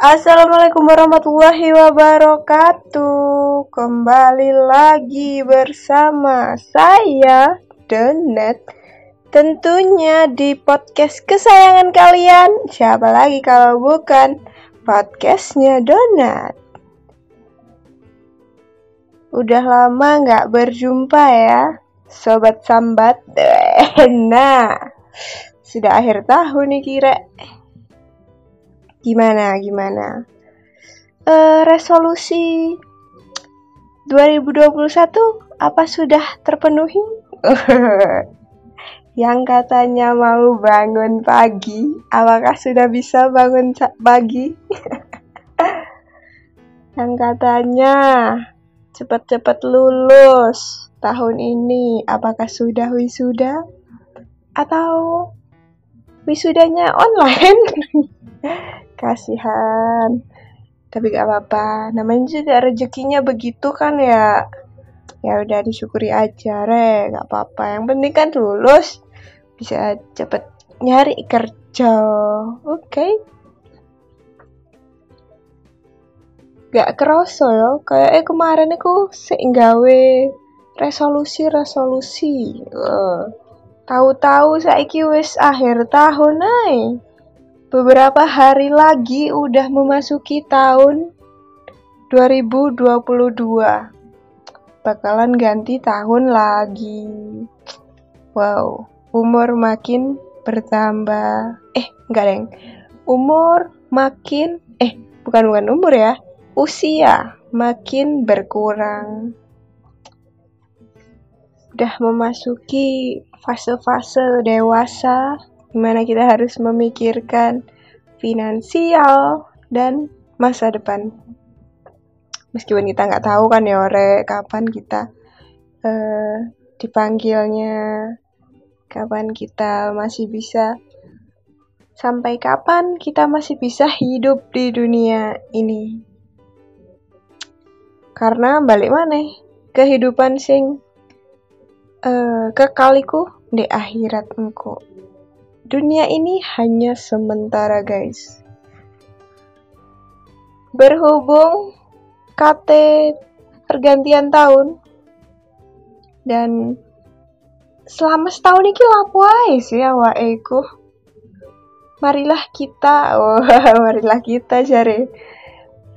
Assalamualaikum warahmatullahi wabarakatuh. Kembali lagi bersama saya Donet Tentunya di podcast kesayangan kalian Siapa lagi kalau bukan podcastnya Donat Udah lama nggak berjumpa ya Sobat Sambat. Nah Sudah akhir tahun nih kira Gimana, gimana? Uh, resolusi 2021 apa sudah terpenuhi? Yang katanya mau bangun pagi, apakah sudah bisa bangun pagi? Yang katanya cepat-cepat lulus tahun ini, apakah sudah wisuda? Atau wisudanya online? kasihan. Tapi gak apa-apa. Namanya juga rezekinya begitu kan ya. Ya udah disyukuri aja re. Gak apa-apa. Yang penting kan lulus. Bisa cepet nyari kerja. Oke. Okay? gak kerasa ya. Kayak eh kemarin aku singgawe resolusi resolusi uh, tahu-tahu saiki wis akhir tahun nih Beberapa hari lagi udah memasuki tahun 2022. Bakalan ganti tahun lagi. Wow, umur makin bertambah. Eh, enggak, Deng. Umur makin eh bukan bukan umur ya. Usia makin berkurang. Udah memasuki fase-fase dewasa di mana kita harus memikirkan finansial dan masa depan. Meskipun kita nggak tahu kan ya ore kapan kita uh, dipanggilnya, kapan kita masih bisa sampai kapan kita masih bisa hidup di dunia ini. Karena balik mana kehidupan sing uh, kekaliku di akhirat engkau. Dunia ini hanya sementara, guys. Berhubung KT pergantian tahun dan selama setahun ini lapo sih awake Marilah kita, oh, marilah kita jare.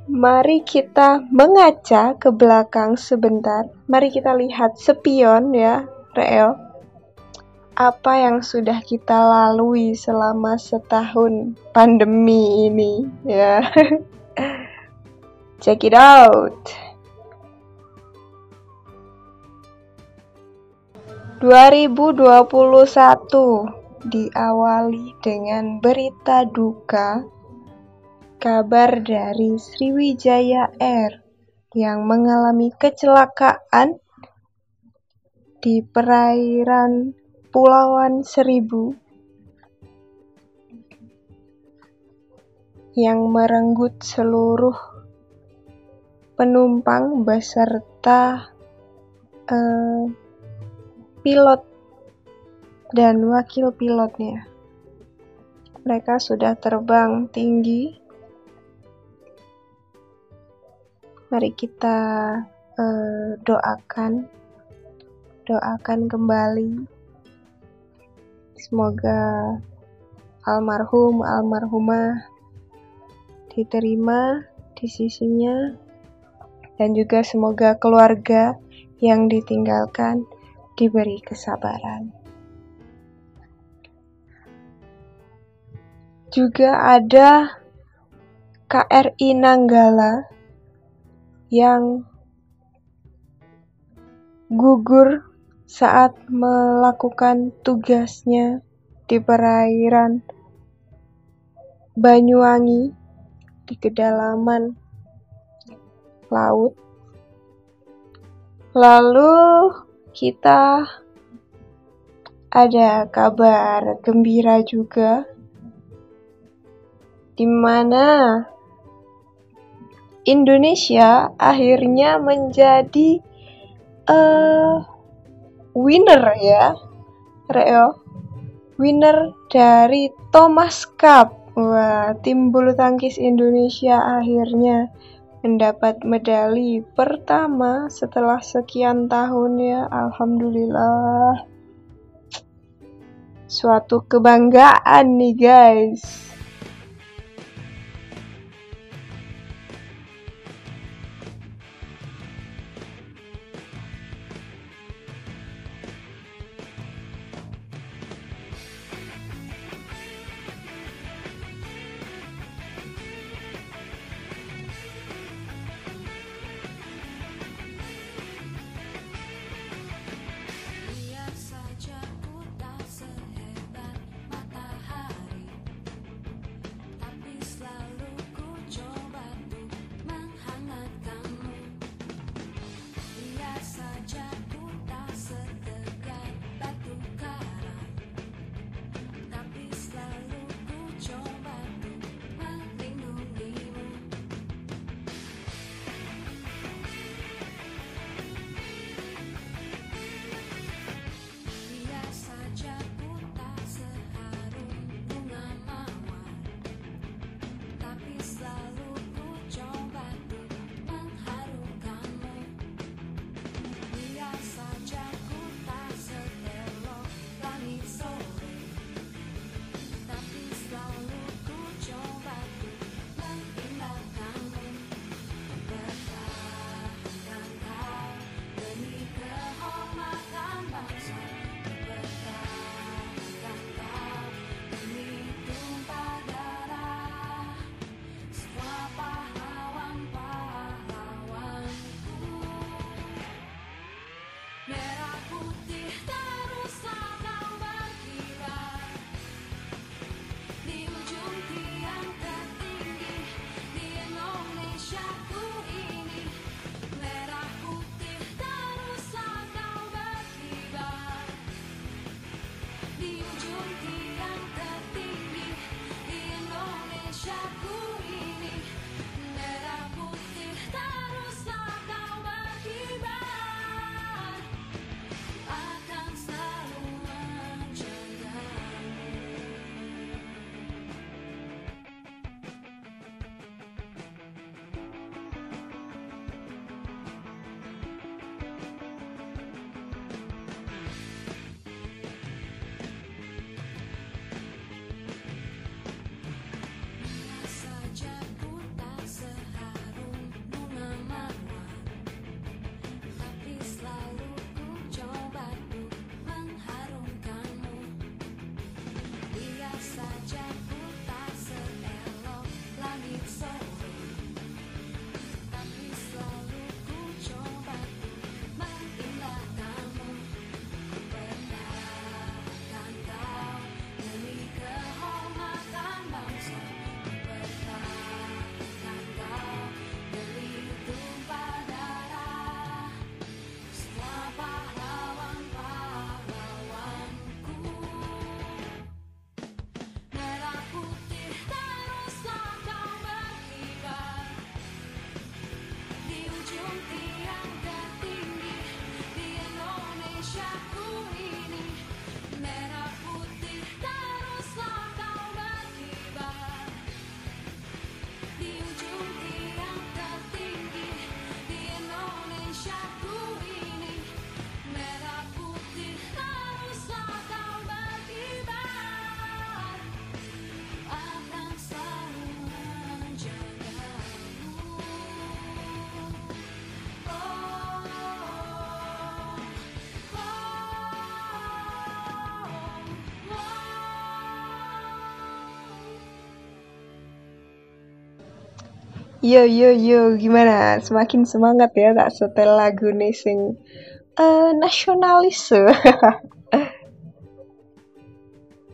Mari kita mengaca ke belakang sebentar. Mari kita lihat sepion ya, Reo apa yang sudah kita lalui selama setahun pandemi ini ya. Check it out. 2021 diawali dengan berita duka kabar dari Sriwijaya Air yang mengalami kecelakaan di perairan Kepulauan Seribu yang merenggut seluruh penumpang beserta uh, pilot dan wakil pilotnya. Mereka sudah terbang tinggi. Mari kita uh, doakan, doakan kembali Semoga almarhum almarhumah diterima di sisinya dan juga semoga keluarga yang ditinggalkan diberi kesabaran. Juga ada KRI Nanggala yang gugur saat melakukan tugasnya di perairan Banyuwangi di kedalaman laut. Lalu kita ada kabar gembira juga di mana Indonesia akhirnya menjadi uh, winner ya Reo winner dari Thomas Cup Wah, tim bulu tangkis Indonesia akhirnya mendapat medali pertama setelah sekian tahun ya. Alhamdulillah. Suatu kebanggaan nih guys. Yo yo yo gimana? Semakin semangat ya tak setel lagu nih sing uh, nasionalis.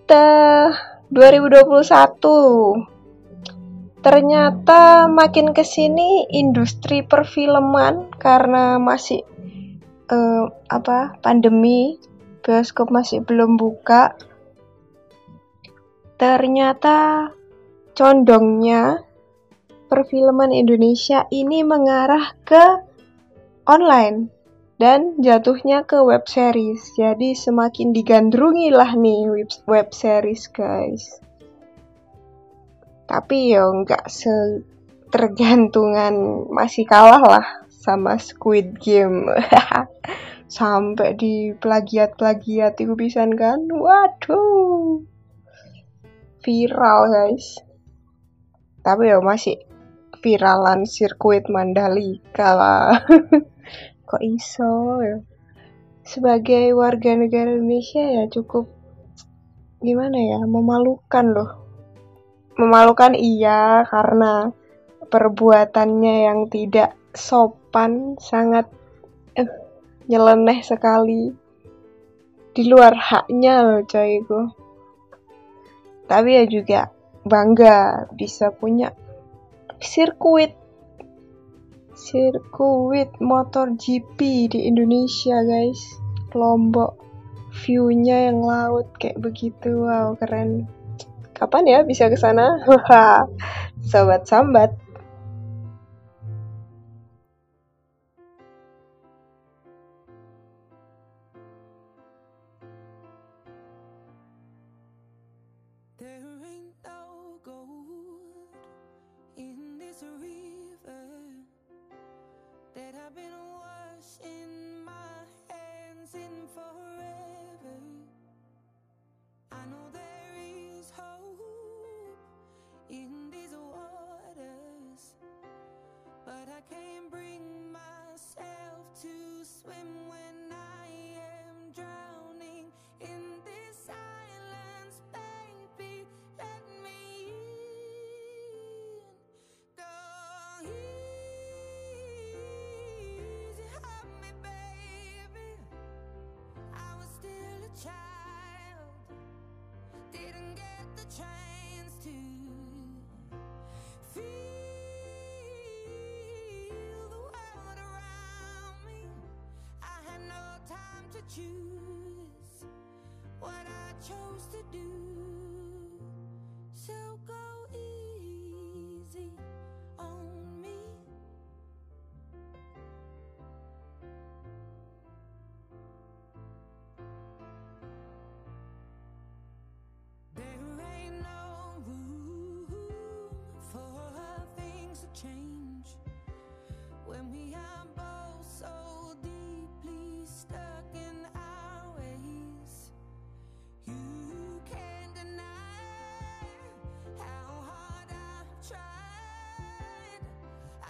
Teh 2021 ternyata makin ke sini industri perfilman karena masih uh, apa pandemi bioskop masih belum buka ternyata condongnya perfilman Indonesia ini mengarah ke online dan jatuhnya ke web series. Jadi semakin digandrungi lah nih web, series guys. tapi ya nggak tergantungan masih kalah lah sama Squid Game. Sampai di plagiat-plagiat itu bisa kan? Waduh. Viral guys. Tapi ya masih viralan sirkuit Mandalika. Kok iso? Ya sebagai warga negara Indonesia ya cukup gimana ya memalukan loh. Memalukan iya karena perbuatannya yang tidak sopan sangat eh, nyeleneh sekali. Di luar haknya loh coy tapi ya juga bangga bisa punya sirkuit. Sirkuit motor GP di Indonesia guys. Lombok. Viewnya yang laut kayak begitu. Wow keren. Kapan ya bisa ke sana? Sobat sambat dancing for choose what I chose to do. So go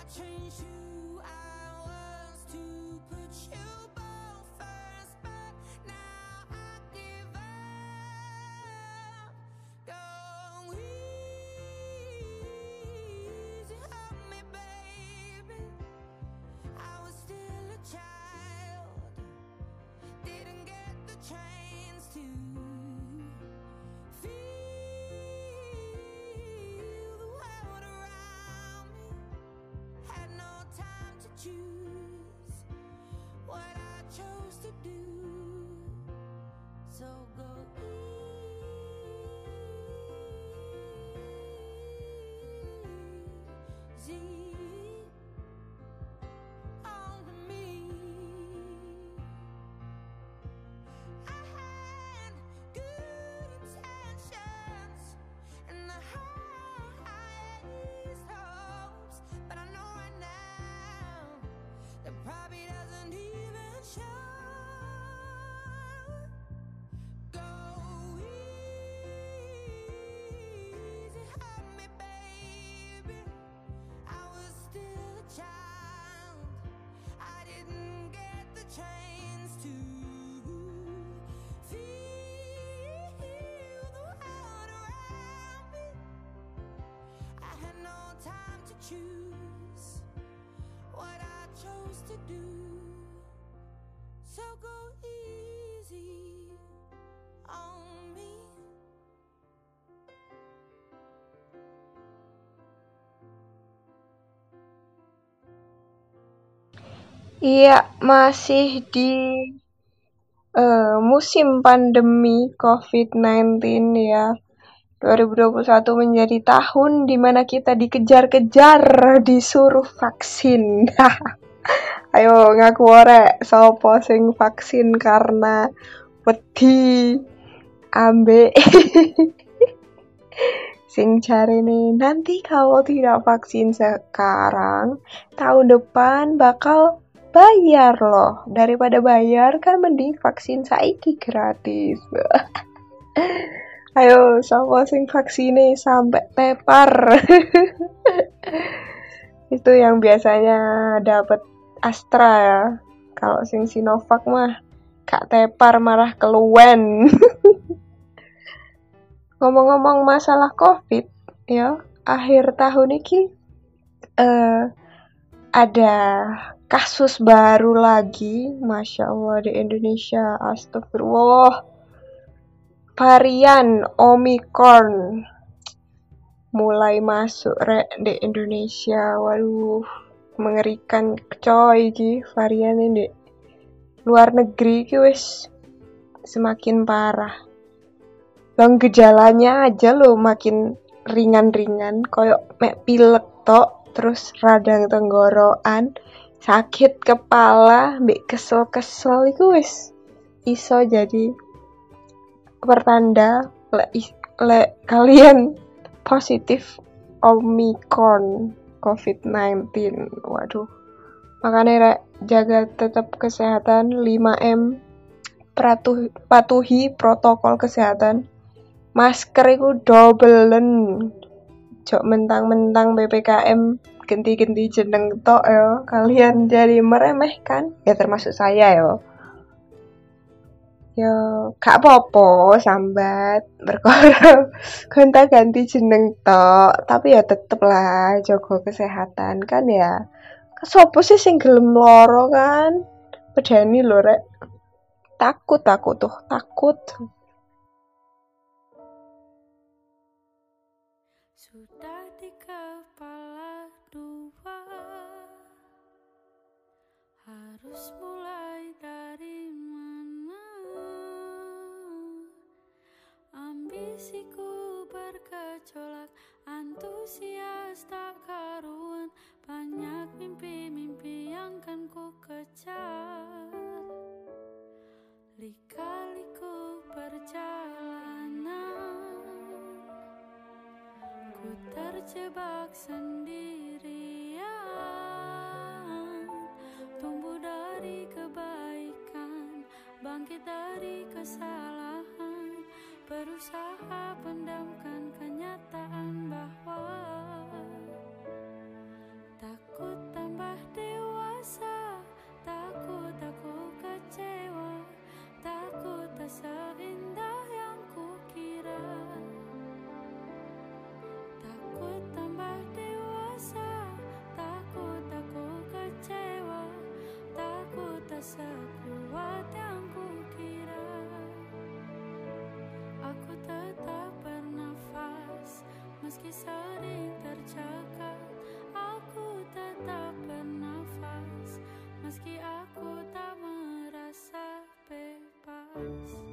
I changed do. Choose what I chose to do. So go easy on me. Iya, masih di eh, musim pandemi COVID-19 ya. 2021 menjadi tahun di mana kita dikejar-kejar disuruh vaksin. Ayo ngaku orek sopo sing vaksin karena wedi ambek Sing cari nih, nanti kalau tidak vaksin sekarang, tahun depan bakal bayar loh. Daripada bayar kan mending vaksin saiki gratis. Ayo, sama sing vaksine sampai tepar. Itu yang biasanya dapat Astra ya. Kalau sing Sinovac mah gak tepar marah keluwen. Ngomong-ngomong masalah Covid, ya, akhir tahun ini uh, ada kasus baru lagi, masya Allah di Indonesia, astagfirullah. Varian Omicron. Mulai masuk re di Indonesia, waduh mengerikan coy ji varian ini luar negeri ki wis. Semakin parah. Bang gejalanya aja lo makin ringan-ringan, koyok mek pilek tok, terus radang tenggorokan, sakit kepala, mbek kesel-kesel iku wis iso jadi pertanda le, le kalian positif Omicron COVID-19. Waduh. Makanya rek, jaga tetap kesehatan 5M patuhi, patuhi protokol kesehatan. Masker itu dobelen. Jok mentang-mentang BPKM ganti-ganti jeneng tok. Kalian jadi meremehkan ya termasuk saya ya Ya, gak apa-apa sambat berkorban gonta ganti jeneng tok, tapi ya tetep lah jaga kesehatan kan ya. Sopo sih sing gelem loro kan? Pedani lho rek. Takut aku tuh, takut. Sudah di kepala dua Harus mulai dari Ambisiku berkecolak Antusias tak karuan. Banyak mimpi-mimpi yang kan ku kejar. Lika-liku perjalanan. Ku terjebak sendirian. Tumbuh dari kebaikan Bangkit dari kesalahan berusaha pendamkan kenyataan bahwa Meski sering tercekat Aku tetap bernafas. Meski aku tak merasa bebas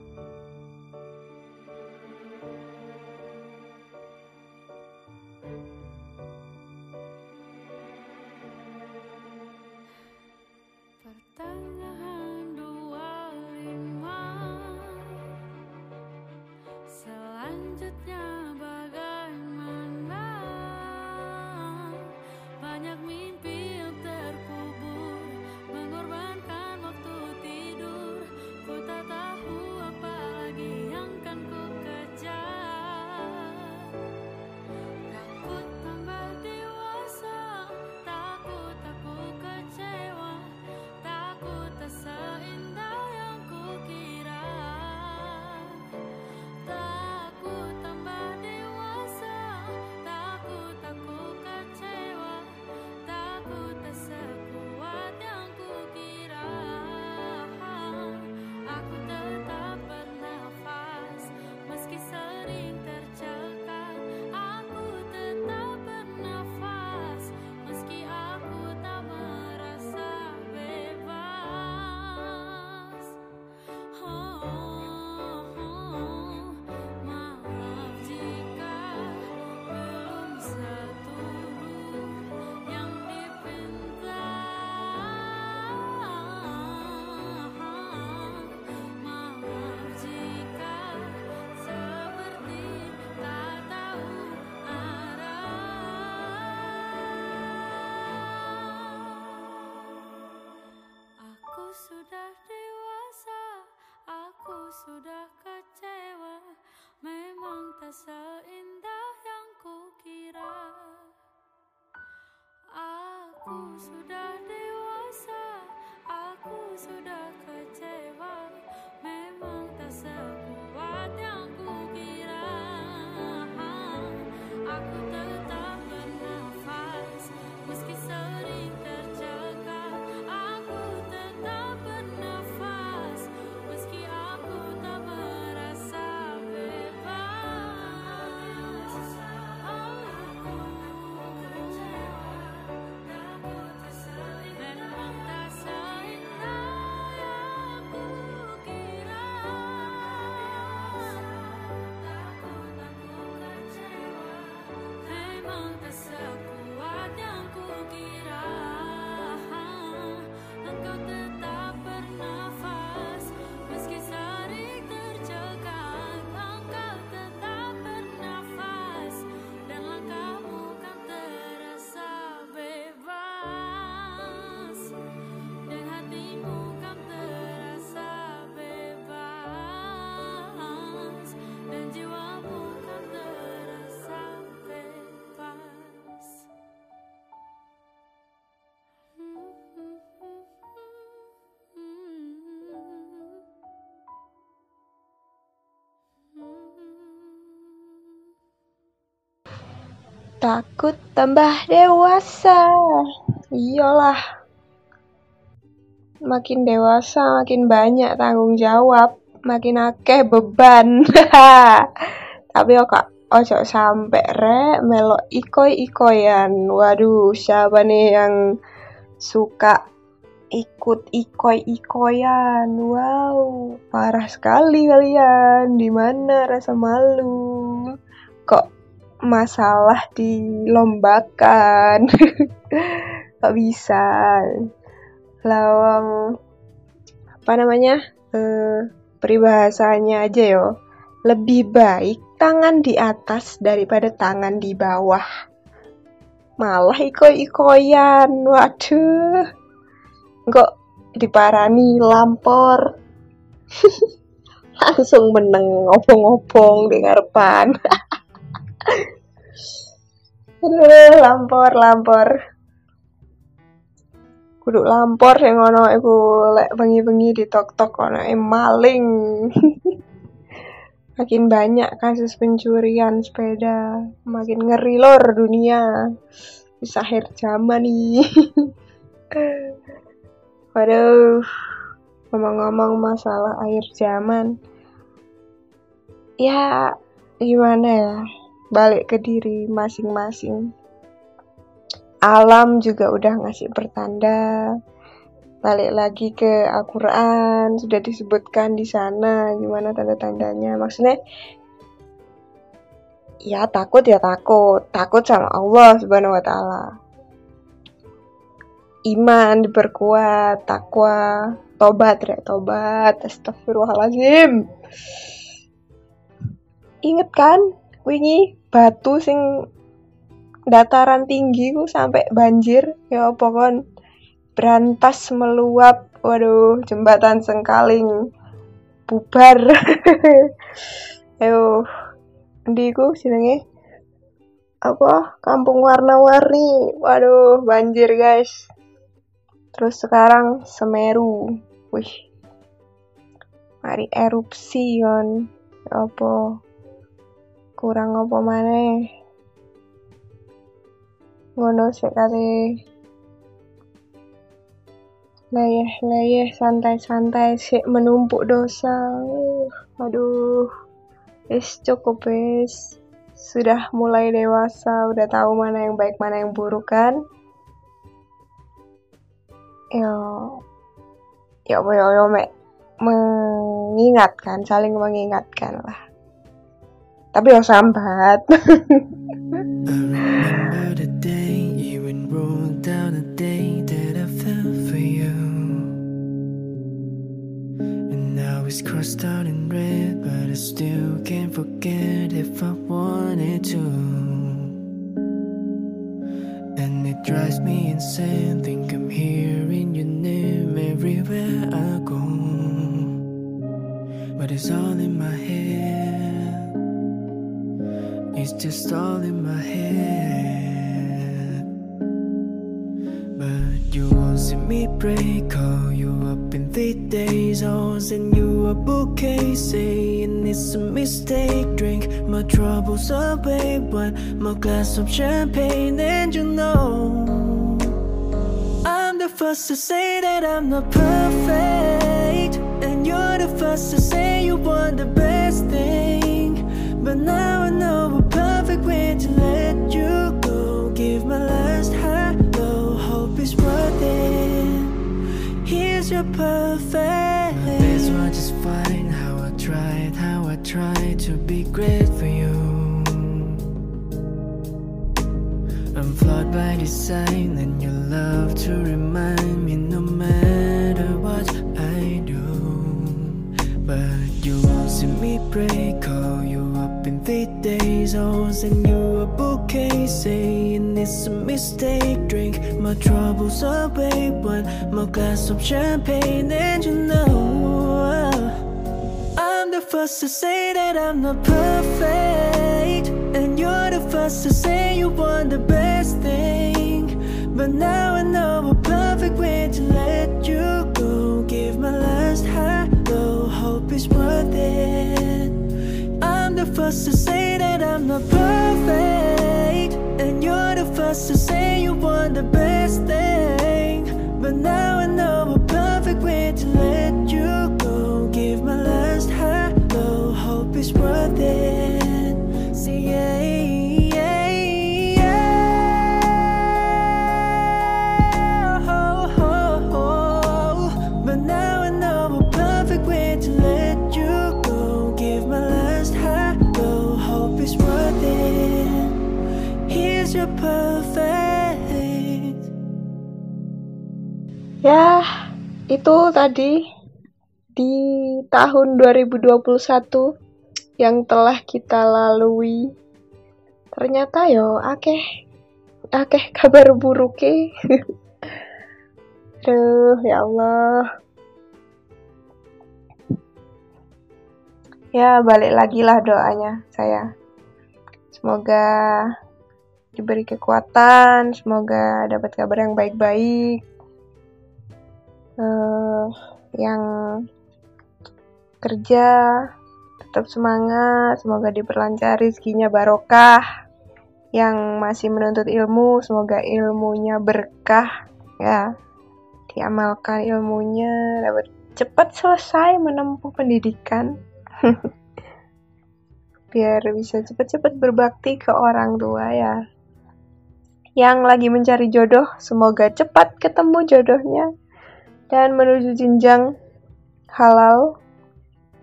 sudah kecewa Memang tak seindah yang kukira. Aku sudah dewasa Aku sudah Takut tambah dewasa. Iyalah. Makin dewasa makin banyak tanggung jawab, makin akeh beban. Tapi kak ojo sampe rek melok ikoi-ikoyan. Waduh, siapa nih yang suka ikut ikoi-ikoyan? Wow, parah sekali kalian. Di mana rasa malu? Kok masalah dilombakan? Kok bisa? Lawang apa namanya? Eh, peribahasanya aja yo. Lebih baik tangan di atas daripada tangan di bawah. Malah ikoi-ikoyan. Waduh. Kok diparani lampor. Langsung meneng obong-obong di ngarepan. Aduh, lampor, lampor. Kudu lampor sing ono iku lek bengi-bengi di tok-tok ono maling. makin banyak kasus pencurian sepeda, makin ngeri lor dunia. Bisa akhir zaman nih. Waduh, ngomong-ngomong masalah akhir zaman. Ya, gimana ya? Balik ke diri masing-masing. Alam juga udah ngasih pertanda. Balik lagi ke Al-Quran, sudah disebutkan di sana gimana tanda-tandanya. Maksudnya, ya takut ya takut. Takut sama Allah subhanahu wa ta'ala. Iman diperkuat, takwa, tobat rek, tobat. Astagfirullahaladzim. Ingat kan, wingi batu sing dataran tinggi ku sampai banjir. Ya apa kon? Berantas meluap. Waduh jembatan sengkaling. Bubar. Ayo endi ku jenenge? Apa? Kampung warna-warni. Waduh banjir guys. Terus sekarang Semeru. Wih. Mari erupsi kon. Ya apa kurang apa maneh. Ngono sik kate leyeh-leyeh santai-santai sik menumpuk dosa. Uh, aduh. Wis cukup wis. Sudah mulai dewasa udah tahu mana yang baik mana yang buruk kan? Yo. Yo yo, yo mek. Mengingatkan saling mengingatkan lah tapi yo sambat I remember the day you enrolled down the day that I fell for you. And now it's crossed out in red, but I still can't forget if I wanted to. And it drives me insane, think I'm hearing your name everywhere I go. But it's all in my head. It's just all in my head. But you won't see me break. Call you up in three days. I'll send you a bouquet. Saying it's a mistake. Drink my troubles away. One more glass of champagne, and you know. I'm the first to say that I'm not perfect. And you're the first to say you want the best thing. But now I know to let you go. Give my last hello, hope it's worth it. Here's your perfect. My best was just fine. How I tried, how I tried to be great for you. I'm flawed by design, and you love to remind me no matter what I do. But you won't see me break, days. I'll send you a bouquet, saying it's a mistake. Drink my troubles away, one more glass of champagne, and you know. I'm the first to say that I'm not perfect. And you're the first to say you want the best thing. But now I know a perfect way to let you first to say that I'm not perfect. And you're the first to say you want the best thing. But now Ya, itu tadi di tahun 2021 yang telah kita lalui. Ternyata yo akeh akeh kabar buruk Aduh, ya Allah. Ya, balik lagi lah doanya saya. Semoga diberi kekuatan, semoga dapat kabar yang baik-baik. Eh, yang kerja tetap semangat, semoga diperlancar rezekinya barokah. Yang masih menuntut ilmu, semoga ilmunya berkah ya. Diamalkan ilmunya, dapat cepat selesai menempuh pendidikan. Biar bisa cepat-cepat berbakti ke orang tua ya. Yang lagi mencari jodoh, semoga cepat ketemu jodohnya. Dan menuju jenjang halal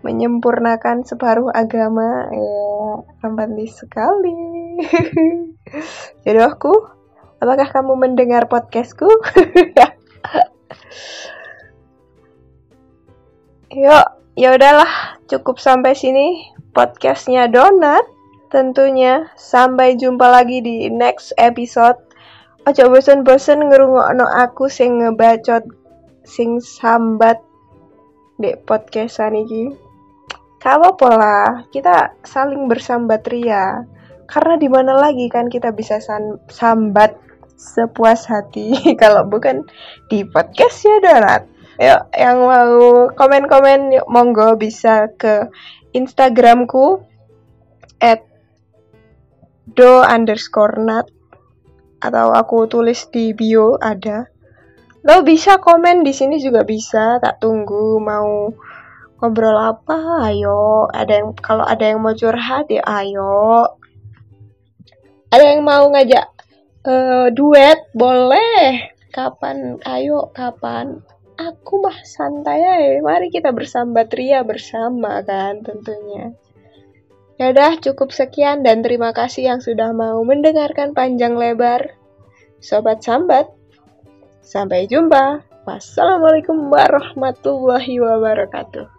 menyempurnakan separuh agama. Ya romantis sekali. Jodohku apakah kamu mendengar podcastku? Yuk ya udahlah cukup sampai sini podcastnya donat tentunya. Sampai jumpa lagi di next episode. Ojo bosen-bosen ngerungokno aku sing ngebacot sing sambat dek podcastan iki. Kalau pola kita saling bersambat ria. Karena di mana lagi kan kita bisa sambat sepuas hati. Kalau bukan di podcast ya donat yuk yang mau komen-komen yuk monggo bisa ke instagramku at do underscore nat atau aku tulis di bio ada Lo bisa komen di sini juga bisa, tak tunggu mau ngobrol apa, ayo. Ada yang kalau ada yang mau curhat ya ayo. Ada yang mau ngajak eh, duet, boleh. Kapan? Ayo, kapan? Aku mah santai aja. Mari kita bersambat ria bersama kan tentunya. Ya udah cukup sekian dan terima kasih yang sudah mau mendengarkan panjang lebar. Sobat Sambat, Sampai jumpa. Wassalamualaikum warahmatullahi wabarakatuh.